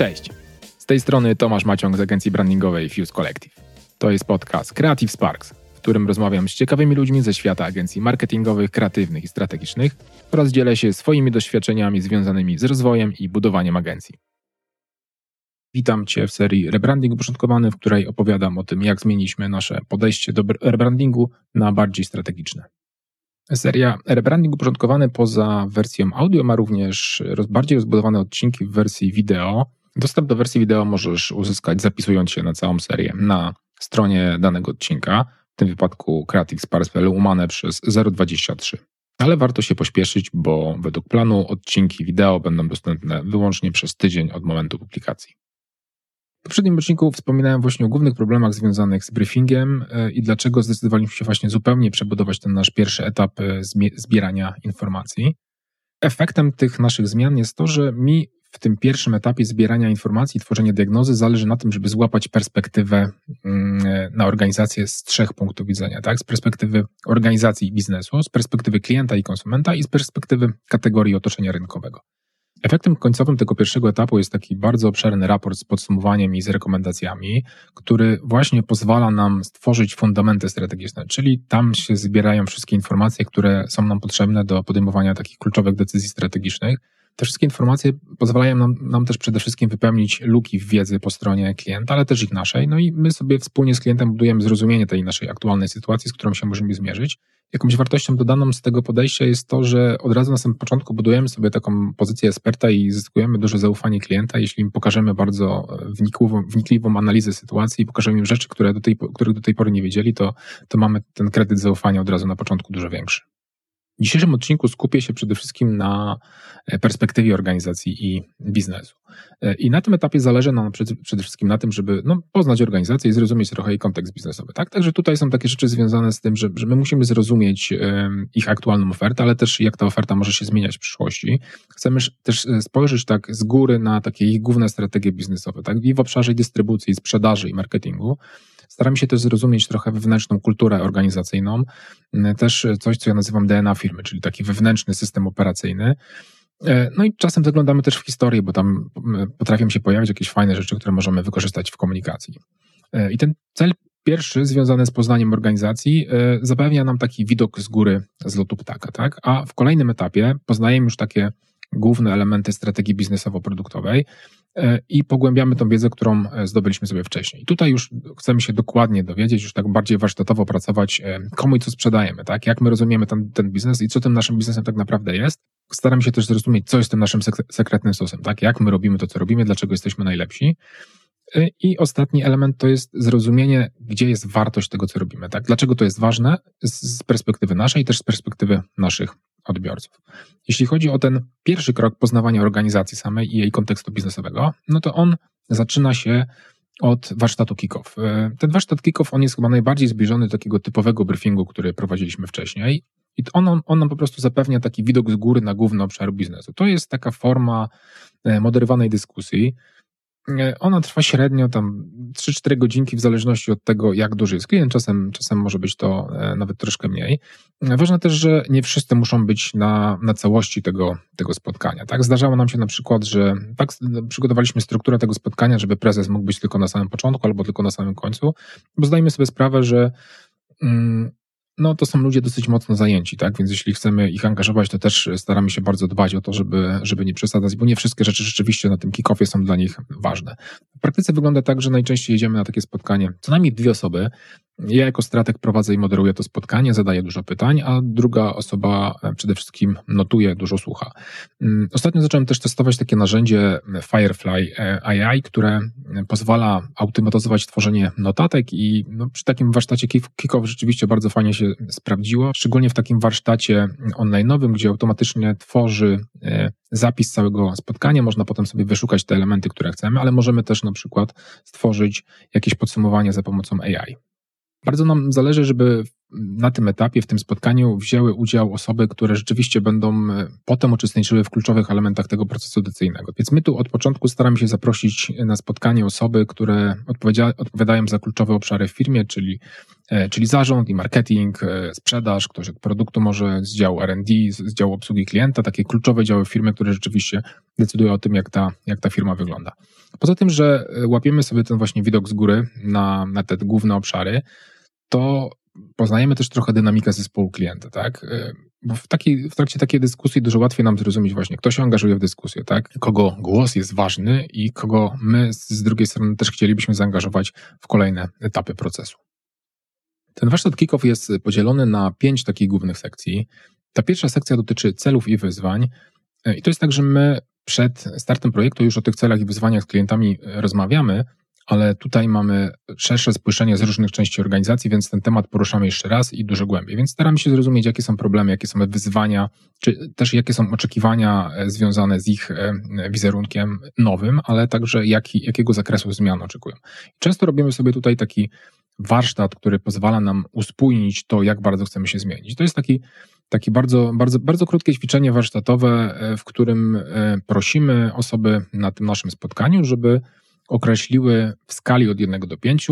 Cześć. Z tej strony Tomasz Maciąg z agencji brandingowej Fuse Collective. To jest podcast Creative Sparks, w którym rozmawiam z ciekawymi ludźmi ze świata agencji marketingowych, kreatywnych i strategicznych oraz dzielę się swoimi doświadczeniami związanymi z rozwojem i budowaniem agencji. Witam Cię w serii Rebranding Uporządkowany, w której opowiadam o tym, jak zmieniliśmy nasze podejście do rebrandingu na bardziej strategiczne. Seria Rebranding uporządkowany poza wersją audio ma również bardziej rozbudowane odcinki w wersji wideo. Dostęp do wersji wideo możesz uzyskać zapisując się na całą serię na stronie danego odcinka, w tym wypadku creativesparse.pl umane przez 023. Ale warto się pośpieszyć, bo według planu odcinki wideo będą dostępne wyłącznie przez tydzień od momentu publikacji. W poprzednim odcinku wspominałem właśnie o głównych problemach związanych z briefingiem e, i dlaczego zdecydowaliśmy się właśnie zupełnie przebudować ten nasz pierwszy etap e, zbierania informacji. Efektem tych naszych zmian jest to, że mi w tym pierwszym etapie zbierania informacji, tworzenia diagnozy zależy na tym, żeby złapać perspektywę mm, e, na organizację z trzech punktów widzenia, tak? Z perspektywy organizacji i biznesu, z perspektywy klienta i konsumenta i z perspektywy kategorii otoczenia rynkowego. Efektem końcowym tego pierwszego etapu jest taki bardzo obszerny raport z podsumowaniem i z rekomendacjami, który właśnie pozwala nam stworzyć fundamenty strategiczne, czyli tam się zbierają wszystkie informacje, które są nam potrzebne do podejmowania takich kluczowych decyzji strategicznych. Te wszystkie informacje pozwalają nam, nam, też przede wszystkim wypełnić luki w wiedzy po stronie klienta, ale też ich naszej. No i my sobie wspólnie z klientem budujemy zrozumienie tej naszej aktualnej sytuacji, z którą się możemy zmierzyć Jakąś wartością dodaną z tego podejścia jest to, że od razu na samym początku budujemy sobie taką pozycję eksperta i zyskujemy duże zaufanie klienta, jeśli im pokażemy bardzo wnikliwą, wnikliwą analizę sytuacji i pokażemy im rzeczy, które do tej, których do tej pory nie wiedzieli, to, to mamy ten kredyt zaufania od razu na początku dużo większy. W dzisiejszym odcinku skupię się przede wszystkim na e, perspektywie organizacji i biznesu. E, I na tym etapie zależy nam przede wszystkim na tym, żeby no, poznać organizację i zrozumieć trochę jej kontekst biznesowy. Tak? Także tutaj są takie rzeczy związane z tym, że, że my musimy zrozumieć ich aktualną ofertę, ale też jak ta oferta może się zmieniać w przyszłości. Chcemy też e, spojrzeć tak z góry na takie ich główne strategie biznesowe, tak? i w obszarze dystrybucji, sprzedaży i marketingu. Staramy się też zrozumieć trochę wewnętrzną kulturę organizacyjną, też coś, co ja nazywam DNA firmy, czyli taki wewnętrzny system operacyjny. E, no i czasem zaglądamy też w historię, bo tam potrafią się pojawić jakieś fajne rzeczy, które możemy wykorzystać w komunikacji. E, I ten cel pierwszy, związany z poznaniem organizacji, e, zapewnia nam taki widok z góry, z lotu ptaka, tak? A w kolejnym etapie poznajemy już takie główne elementy strategii biznesowo-produktowej, E, i pogłębiamy tą wiedzę, którą e, zdobyliśmy sobie wcześniej. Tutaj już chcemy się dokładnie dowiedzieć, już tak bardziej warsztatowo pracować, e, komu i co sprzedajemy, tak? Jak my rozumiemy ten, ten biznes i co tym naszym biznesem tak naprawdę jest. Staramy się też zrozumieć, co jest tym naszym sekretnym sosem, tak? Jak my robimy to, co robimy, dlaczego jesteśmy najlepsi. I ostatni element to jest zrozumienie, gdzie jest wartość tego, co robimy, tak? Dlaczego to jest ważne z perspektywy naszej, też z perspektywy naszych odbiorców. Jeśli chodzi o ten pierwszy krok poznawania organizacji samej i jej kontekstu biznesowego, no to on zaczyna się od warsztatu kick-off. E, ten warsztat kick-off, on jest chyba najbardziej zbliżony do takiego typowego briefingu, który prowadziliśmy wcześniej. I on, on nam po prostu zapewnia taki widok z góry na główny obszar biznesu. To jest taka forma e, moderowanej dyskusji, ona trwa średnio tam 3-4 godzinki w zależności od tego, jak duży jest klient. Czasem, czasem może być to e, nawet troszkę mniej. E, ważne też, że nie wszyscy muszą być na, na całości tego, tego spotkania. Tak? Zdarzało nam się na przykład, że tak przygotowaliśmy strukturę tego spotkania, żeby prezes mógł być tylko na samym początku albo tylko na samym końcu, bo zdajemy sobie sprawę, że mm, no to są ludzie dosyć mocno zajęci, tak? Więc jeśli chcemy ich angażować, to też staramy się bardzo dbać o to, żeby, żeby nie przesadzać, bo nie wszystkie rzeczy rzeczywiście na tym kick-offie są dla nich ważne. W praktyce wygląda tak, że najczęściej jedziemy na takie spotkanie co najmniej dwie osoby, ja jako strateg prowadzę i moderuję to spotkanie, zadaję dużo pytań, a druga osoba e, przede wszystkim notuje, dużo słucha. Mm, ostatnio zacząłem też testować takie narzędzie Firefly e, AI, które pozwala automatyzować tworzenie notatek i no, przy takim warsztacie Kickoff rzeczywiście bardzo fajnie się sprawdziło, szczególnie w takim warsztacie online'owym, gdzie automatycznie tworzy e, zapis całego spotkania, można potem sobie wyszukać te elementy, które chcemy, ale możemy też na przykład stworzyć jakieś podsumowanie za pomocą AI. Bardzo nam zależy, żeby na tym etapie, w tym spotkaniu wzięły udział osoby, które rzeczywiście będą e, potem uczestniczyły w kluczowych elementach tego procesu decyzyjnego. Więc my tu od początku staramy się zaprosić na spotkanie osoby, które odpowiadają za kluczowe obszary w firmie, czyli, e, czyli zarząd i marketing, e, sprzedaż, ktoś od produktu może z działu R&D, z działu obsługi klienta, takie kluczowe działy w firmie, które rzeczywiście decydują o tym, jak ta, jak ta firma wygląda. Poza tym, że łapiemy sobie ten właśnie widok z góry na, na te główne obszary, to poznajemy też trochę dynamikę zespołu klienta, tak? Y, bo w, takiej, w trakcie takiej dyskusji dużo łatwiej nam zrozumieć właśnie, kto się angażuje w dyskusję, tak? Kogo głos jest ważny i kogo my z drugiej strony też chcielibyśmy zaangażować w kolejne etapy procesu. Ten warsztat Kickoff jest podzielony na pięć takich głównych sekcji. Ta pierwsza sekcja dotyczy celów i wyzwań. Y, I to jest tak, że my przed startem projektu już o tych celach i wyzwaniach z klientami rozmawiamy, ale tutaj mamy szersze spojrzenie z różnych części organizacji, więc ten temat poruszamy jeszcze raz i dużo głębiej. Więc staramy się zrozumieć, jakie są problemy, jakie są wyzwania, czy też jakie są oczekiwania e, związane z ich e, wizerunkiem nowym, ale także jaki, jakiego zakresu zmian oczekują. Często robimy sobie tutaj taki warsztat, który pozwala nam uspójnić to, jak bardzo chcemy się zmienić. To jest taki, taki bardzo, bardzo, bardzo krótkie ćwiczenie warsztatowe, e, w którym prosimy osoby na tym naszym spotkaniu, żeby określiły w skali od 1 do 5,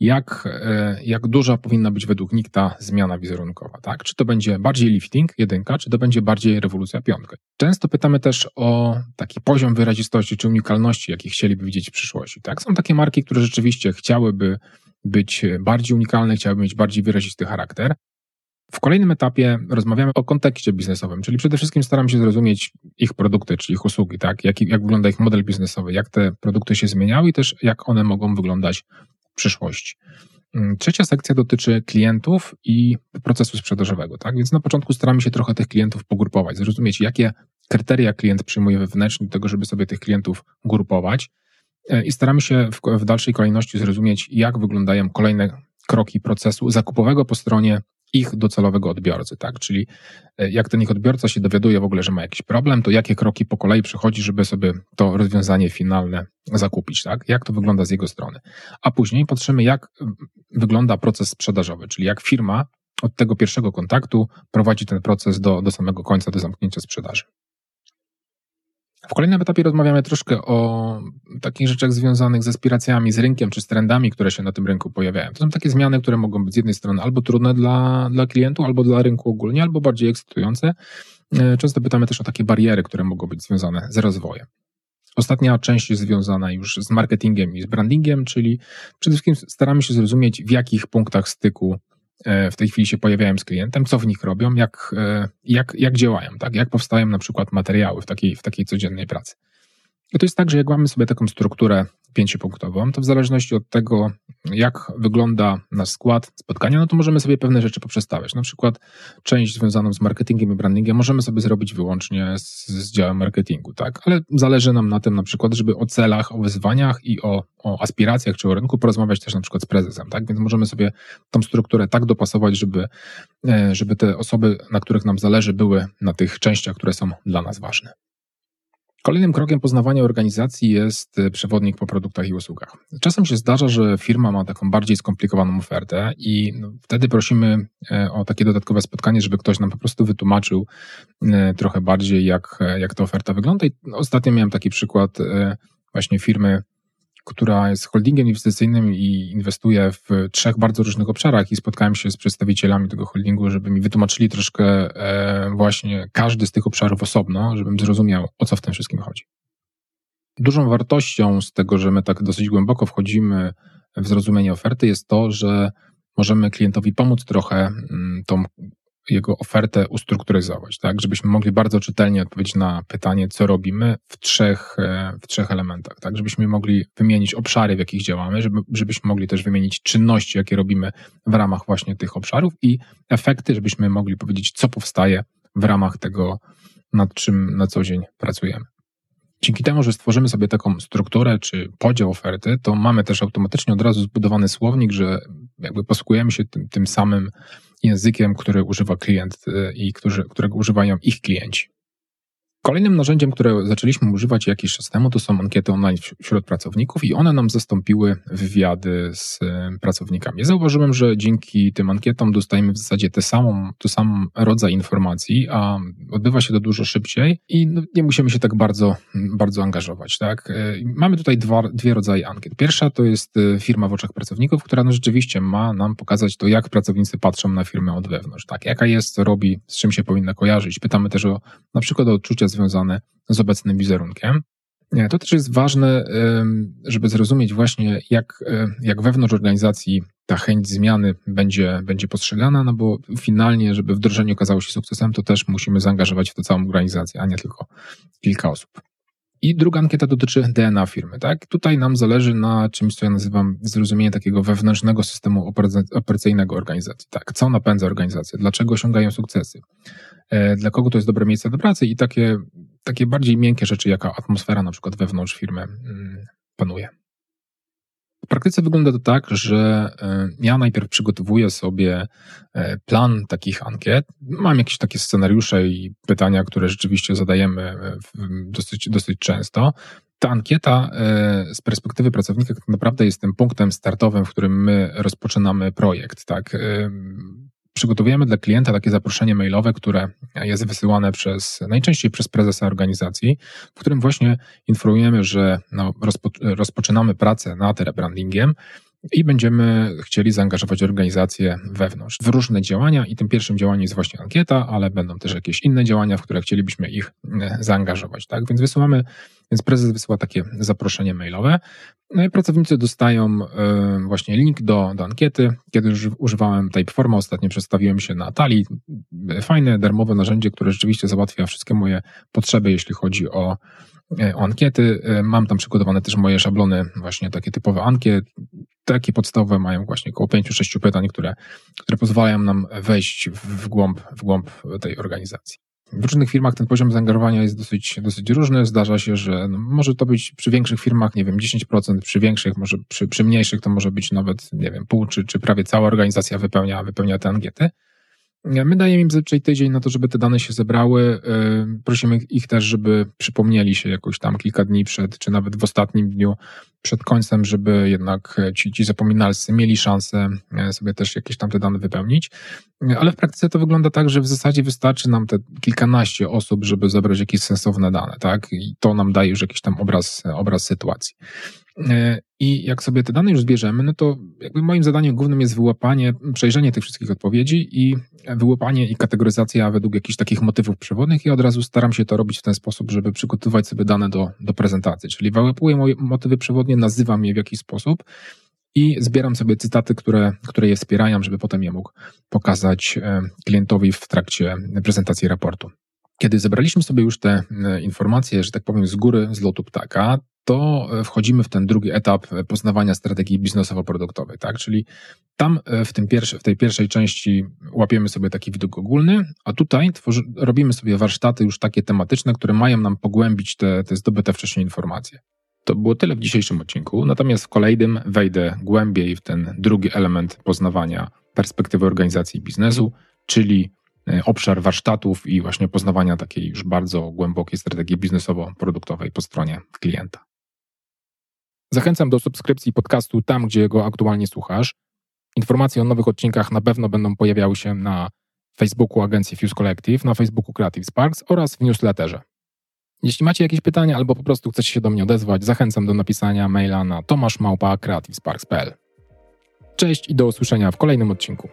jak, e, jak duża powinna być według nich ta zmiana wizerunkowa. Tak? Czy to będzie bardziej lifting, jedynka, czy to będzie bardziej rewolucja, piątka. Często pytamy też o taki poziom wyrazistości czy unikalności, jaki chcieliby widzieć w przyszłości. Tak? Są takie marki, które rzeczywiście chciałyby być bardziej unikalne, chciałyby mieć bardziej wyrazisty charakter, w kolejnym etapie rozmawiamy o kontekście biznesowym, czyli przede wszystkim staram się zrozumieć ich produkty, czy ich usługi, tak? Jak, jak wygląda ich model biznesowy, jak te produkty się zmieniały i też jak one mogą wyglądać w przyszłości. Mm, trzecia sekcja dotyczy klientów i procesu sprzedażowego, tak? Więc na początku staramy się trochę tych klientów pogrupować, zrozumieć, jakie kryteria klient przyjmuje wewnętrznie do tego, żeby sobie tych klientów grupować e, i staramy się w, w dalszej kolejności zrozumieć, jak wyglądają kolejne kroki procesu zakupowego po stronie ich docelowego odbiorcy, tak? Czyli e, jak ten ich odbiorca się dowiaduje w ogóle, że ma jakiś problem, to jakie kroki po kolei przechodzi, żeby sobie to rozwiązanie finalne zakupić, tak? Jak to wygląda z jego strony. A później patrzymy, jak wygląda proces sprzedażowy, czyli jak firma od tego pierwszego kontaktu prowadzi ten proces do, do samego końca, do zamknięcia sprzedaży. W kolejnym etapie rozmawiamy troszkę o takich rzeczach związanych z aspiracjami, z rynkiem czy z trendami, które się na tym rynku pojawiają. To są takie zmiany, które mogą być z jednej strony albo trudne dla, dla klientów, albo dla rynku ogólnie, albo bardziej ekscytujące. E, często pytamy też o takie bariery, które mogą być związane z rozwojem. Ostatnia część jest związana już z marketingiem i z brandingiem, czyli przede wszystkim staramy się zrozumieć, w jakich punktach styku w tej chwili się pojawiają z klientem, co w nich robią, jak, e, jak, jak działają, tak? jak powstają na przykład materiały w takiej, w takiej codziennej pracy. I to jest tak, że jak mamy sobie taką strukturę pięciopunktową, to w zależności od tego, jak wygląda nasz skład spotkania, no to możemy sobie pewne rzeczy poprzestawiać. Na przykład część związaną z marketingiem i brandingiem możemy sobie zrobić wyłącznie z, z działem marketingu, tak? Ale zależy nam na tym na przykład, żeby o celach, o wyzwaniach i o, o aspiracjach czy o rynku porozmawiać też na przykład z prezesem, tak? Więc możemy sobie tą strukturę tak dopasować, żeby, e, żeby te osoby, na których nam zależy, były na tych częściach, które są dla nas ważne. Kolejnym krokiem poznawania organizacji jest e, przewodnik po produktach i usługach. Czasem się zdarza, że firma ma taką bardziej skomplikowaną ofertę i no, wtedy prosimy e, o takie dodatkowe spotkanie, żeby ktoś nam po prostu wytłumaczył e, trochę bardziej, jak, jak ta oferta wygląda. I ostatnio miałem taki przykład właśnie firmy, która jest holdingiem inwestycyjnym i inwestuje w trzech bardzo różnych obszarach i spotkałem się z przedstawicielami tego holdingu, żeby mi wytłumaczyli troszkę e, właśnie każdy z tych obszarów osobno, żebym zrozumiał, o co w tym wszystkim chodzi. Dużą wartością z tego, że my tak dosyć głęboko wchodzimy w zrozumienie oferty jest to, że możemy klientowi pomóc trochę mm, tą jego ofertę ustrukturyzować, tak, żebyśmy mogli bardzo czytelnie odpowiedzieć na pytanie, co robimy w trzech, e, w trzech elementach, tak, żebyśmy mogli wymienić obszary, w jakich działamy, żeby, żebyśmy mogli też wymienić czynności, jakie robimy w ramach właśnie tych obszarów i efekty, żebyśmy mogli powiedzieć, co powstaje w ramach tego, nad czym na co dzień pracujemy. Dzięki temu, że stworzymy sobie taką strukturę czy podział oferty, to mamy też automatycznie od razu zbudowany słownik, że jakby posługujemy się tym, tym samym językiem, który używa klient y, i którzy, którego używają ich klienci. Kolejnym narzędziem, które zaczęliśmy używać jakiś czas temu, to są ankiety online wśród pracowników i one nam zastąpiły wywiady z pracownikami. Zauważyłem, że dzięki tym ankietom dostajemy w zasadzie tę samą, ten sam rodzaj informacji, a odbywa się to dużo szybciej i no, nie musimy się tak bardzo, bardzo angażować. Tak? E, mamy tutaj dwa, dwie rodzaje ankiet. Pierwsza to jest e, firma w oczach pracowników, która no rzeczywiście ma nam pokazać to, jak pracownicy patrzą na firmę od wewnątrz. Tak? Jaka jest, co robi, z czym się powinna kojarzyć. Pytamy też o na przykład o odczucia związane z obecnym wizerunkiem. To też jest ważne, żeby zrozumieć właśnie, jak, jak wewnątrz organizacji ta chęć zmiany będzie, będzie postrzegana, no bo finalnie, żeby wdrożenie okazało się sukcesem, to też musimy zaangażować w to całą organizację, a nie tylko kilka osób. I druga ankieta dotyczy DNA firmy. Tak? Tutaj nam zależy na czymś, co ja nazywam zrozumienie takiego wewnętrznego systemu operacyjnego organizacji. Tak, co napędza organizację, dlaczego osiągają sukcesy, e, dla kogo to jest dobre miejsce do pracy i takie, takie bardziej miękkie rzeczy, jaka atmosfera na przykład wewnątrz firmy mm, panuje praktyce wygląda to tak, że e, ja najpierw przygotowuję sobie e, plan takich ankiet. Mam jakieś takie scenariusze i pytania, które rzeczywiście zadajemy e, dosyć, dosyć często. Ta ankieta z perspektywy pracownika tak naprawdę jest tym punktem startowym, w którym my rozpoczynamy projekt. Tak? Przygotowujemy dla klienta takie zaproszenie mailowe, które jest wysyłane przez, najczęściej przez prezesa organizacji, w którym właśnie informujemy, że no, rozpo, rozpoczynamy pracę nad rebrandingiem i będziemy chcieli zaangażować organizację wewnątrz w różne działania i tym pierwszym działaniem jest właśnie ankieta, ale będą też jakieś inne działania, w które chcielibyśmy ich e, zaangażować, tak? Więc wysyłamy, więc prezes wysyła takie zaproszenie mailowe. No i pracownicy dostają e, właśnie link do, do ankiety. Kiedy już używałem Typeforma, ostatnio przedstawiłem się na Tali. Fajne, darmowe narzędzie, które rzeczywiście załatwia wszystkie moje potrzeby, jeśli chodzi E, o ankiety. E, mam tam przygotowane też moje szablony, właśnie takie typowe ankiet. Takie podstawowe mają właśnie około 5-6 pytań, które, które pozwalają nam wejść w głąb, w głąb tej organizacji. W różnych firmach ten poziom zaangażowania jest dosyć, dosyć różny. Zdarza się, że no, może to być przy większych firmach, nie wiem, 10%, przy większych, może przy, przy mniejszych to może być nawet, nie wiem, pół czy, czy prawie cała organizacja wypełnia, wypełnia te ankiety. My dajemy im zazwyczaj tydzień na to, żeby te dane się zebrały. Prosimy ich też, żeby przypomnieli się jakoś tam kilka dni przed, czy nawet w ostatnim dniu przed końcem, żeby jednak ci, ci zapominalscy mieli szansę e, sobie też jakieś tam te dane wypełnić. Ale w praktyce to wygląda tak, że w zasadzie wystarczy nam te kilkanaście osób, żeby zebrać jakieś sensowne dane, tak? I to nam daje już jakiś tam obraz, obraz sytuacji. I jak sobie te dane już zbierzemy, no to jakby moim zadaniem głównym jest wyłapanie, przejrzenie tych wszystkich odpowiedzi i wyłapanie i kategoryzacja według jakichś takich motywów przewodnych i od razu staram się to robić w ten sposób, żeby przygotować sobie dane do, do prezentacji. Czyli wyłapuję moje motywy przewodnie, nazywam je w jakiś sposób i zbieram sobie cytaty, które, które je wspierają, żeby potem je mógł pokazać e, klientowi w trakcie prezentacji raportu. Kiedy zebraliśmy sobie już te e, informacje, że tak powiem, z góry, z lotu ptaka, to e, wchodzimy w ten drugi etap poznawania strategii biznesowo-produktowej, tak? Czyli tam e, w, tym pierwszy, w tej pierwszej części łapiemy sobie taki widok ogólny, a tutaj tworzy, robimy sobie warsztaty już takie tematyczne, które mają nam pogłębić te, te zdobyte wcześniej informacje. To było tyle w dzisiejszym odcinku, natomiast w kolejnym wejdę głębiej w ten drugi element poznawania perspektywy organizacji biznesu, czyli e, obszar warsztatów i właśnie poznawania takiej już bardzo głębokiej strategii biznesowo-produktowej po stronie klienta. Zachęcam do subskrypcji podcastu tam, gdzie go aktualnie słuchasz. Informacje o nowych odcinkach na pewno będą pojawiały się na Facebooku agencji Fuse Collective, na Facebooku Creative Sparks oraz w newsletterze. Jeśli macie jakieś pytania albo po prostu chcecie się do mnie odezwać, zachęcam do napisania maila na tomaszmałpa.creativesparks.pl Cześć i do usłyszenia w kolejnym odcinku.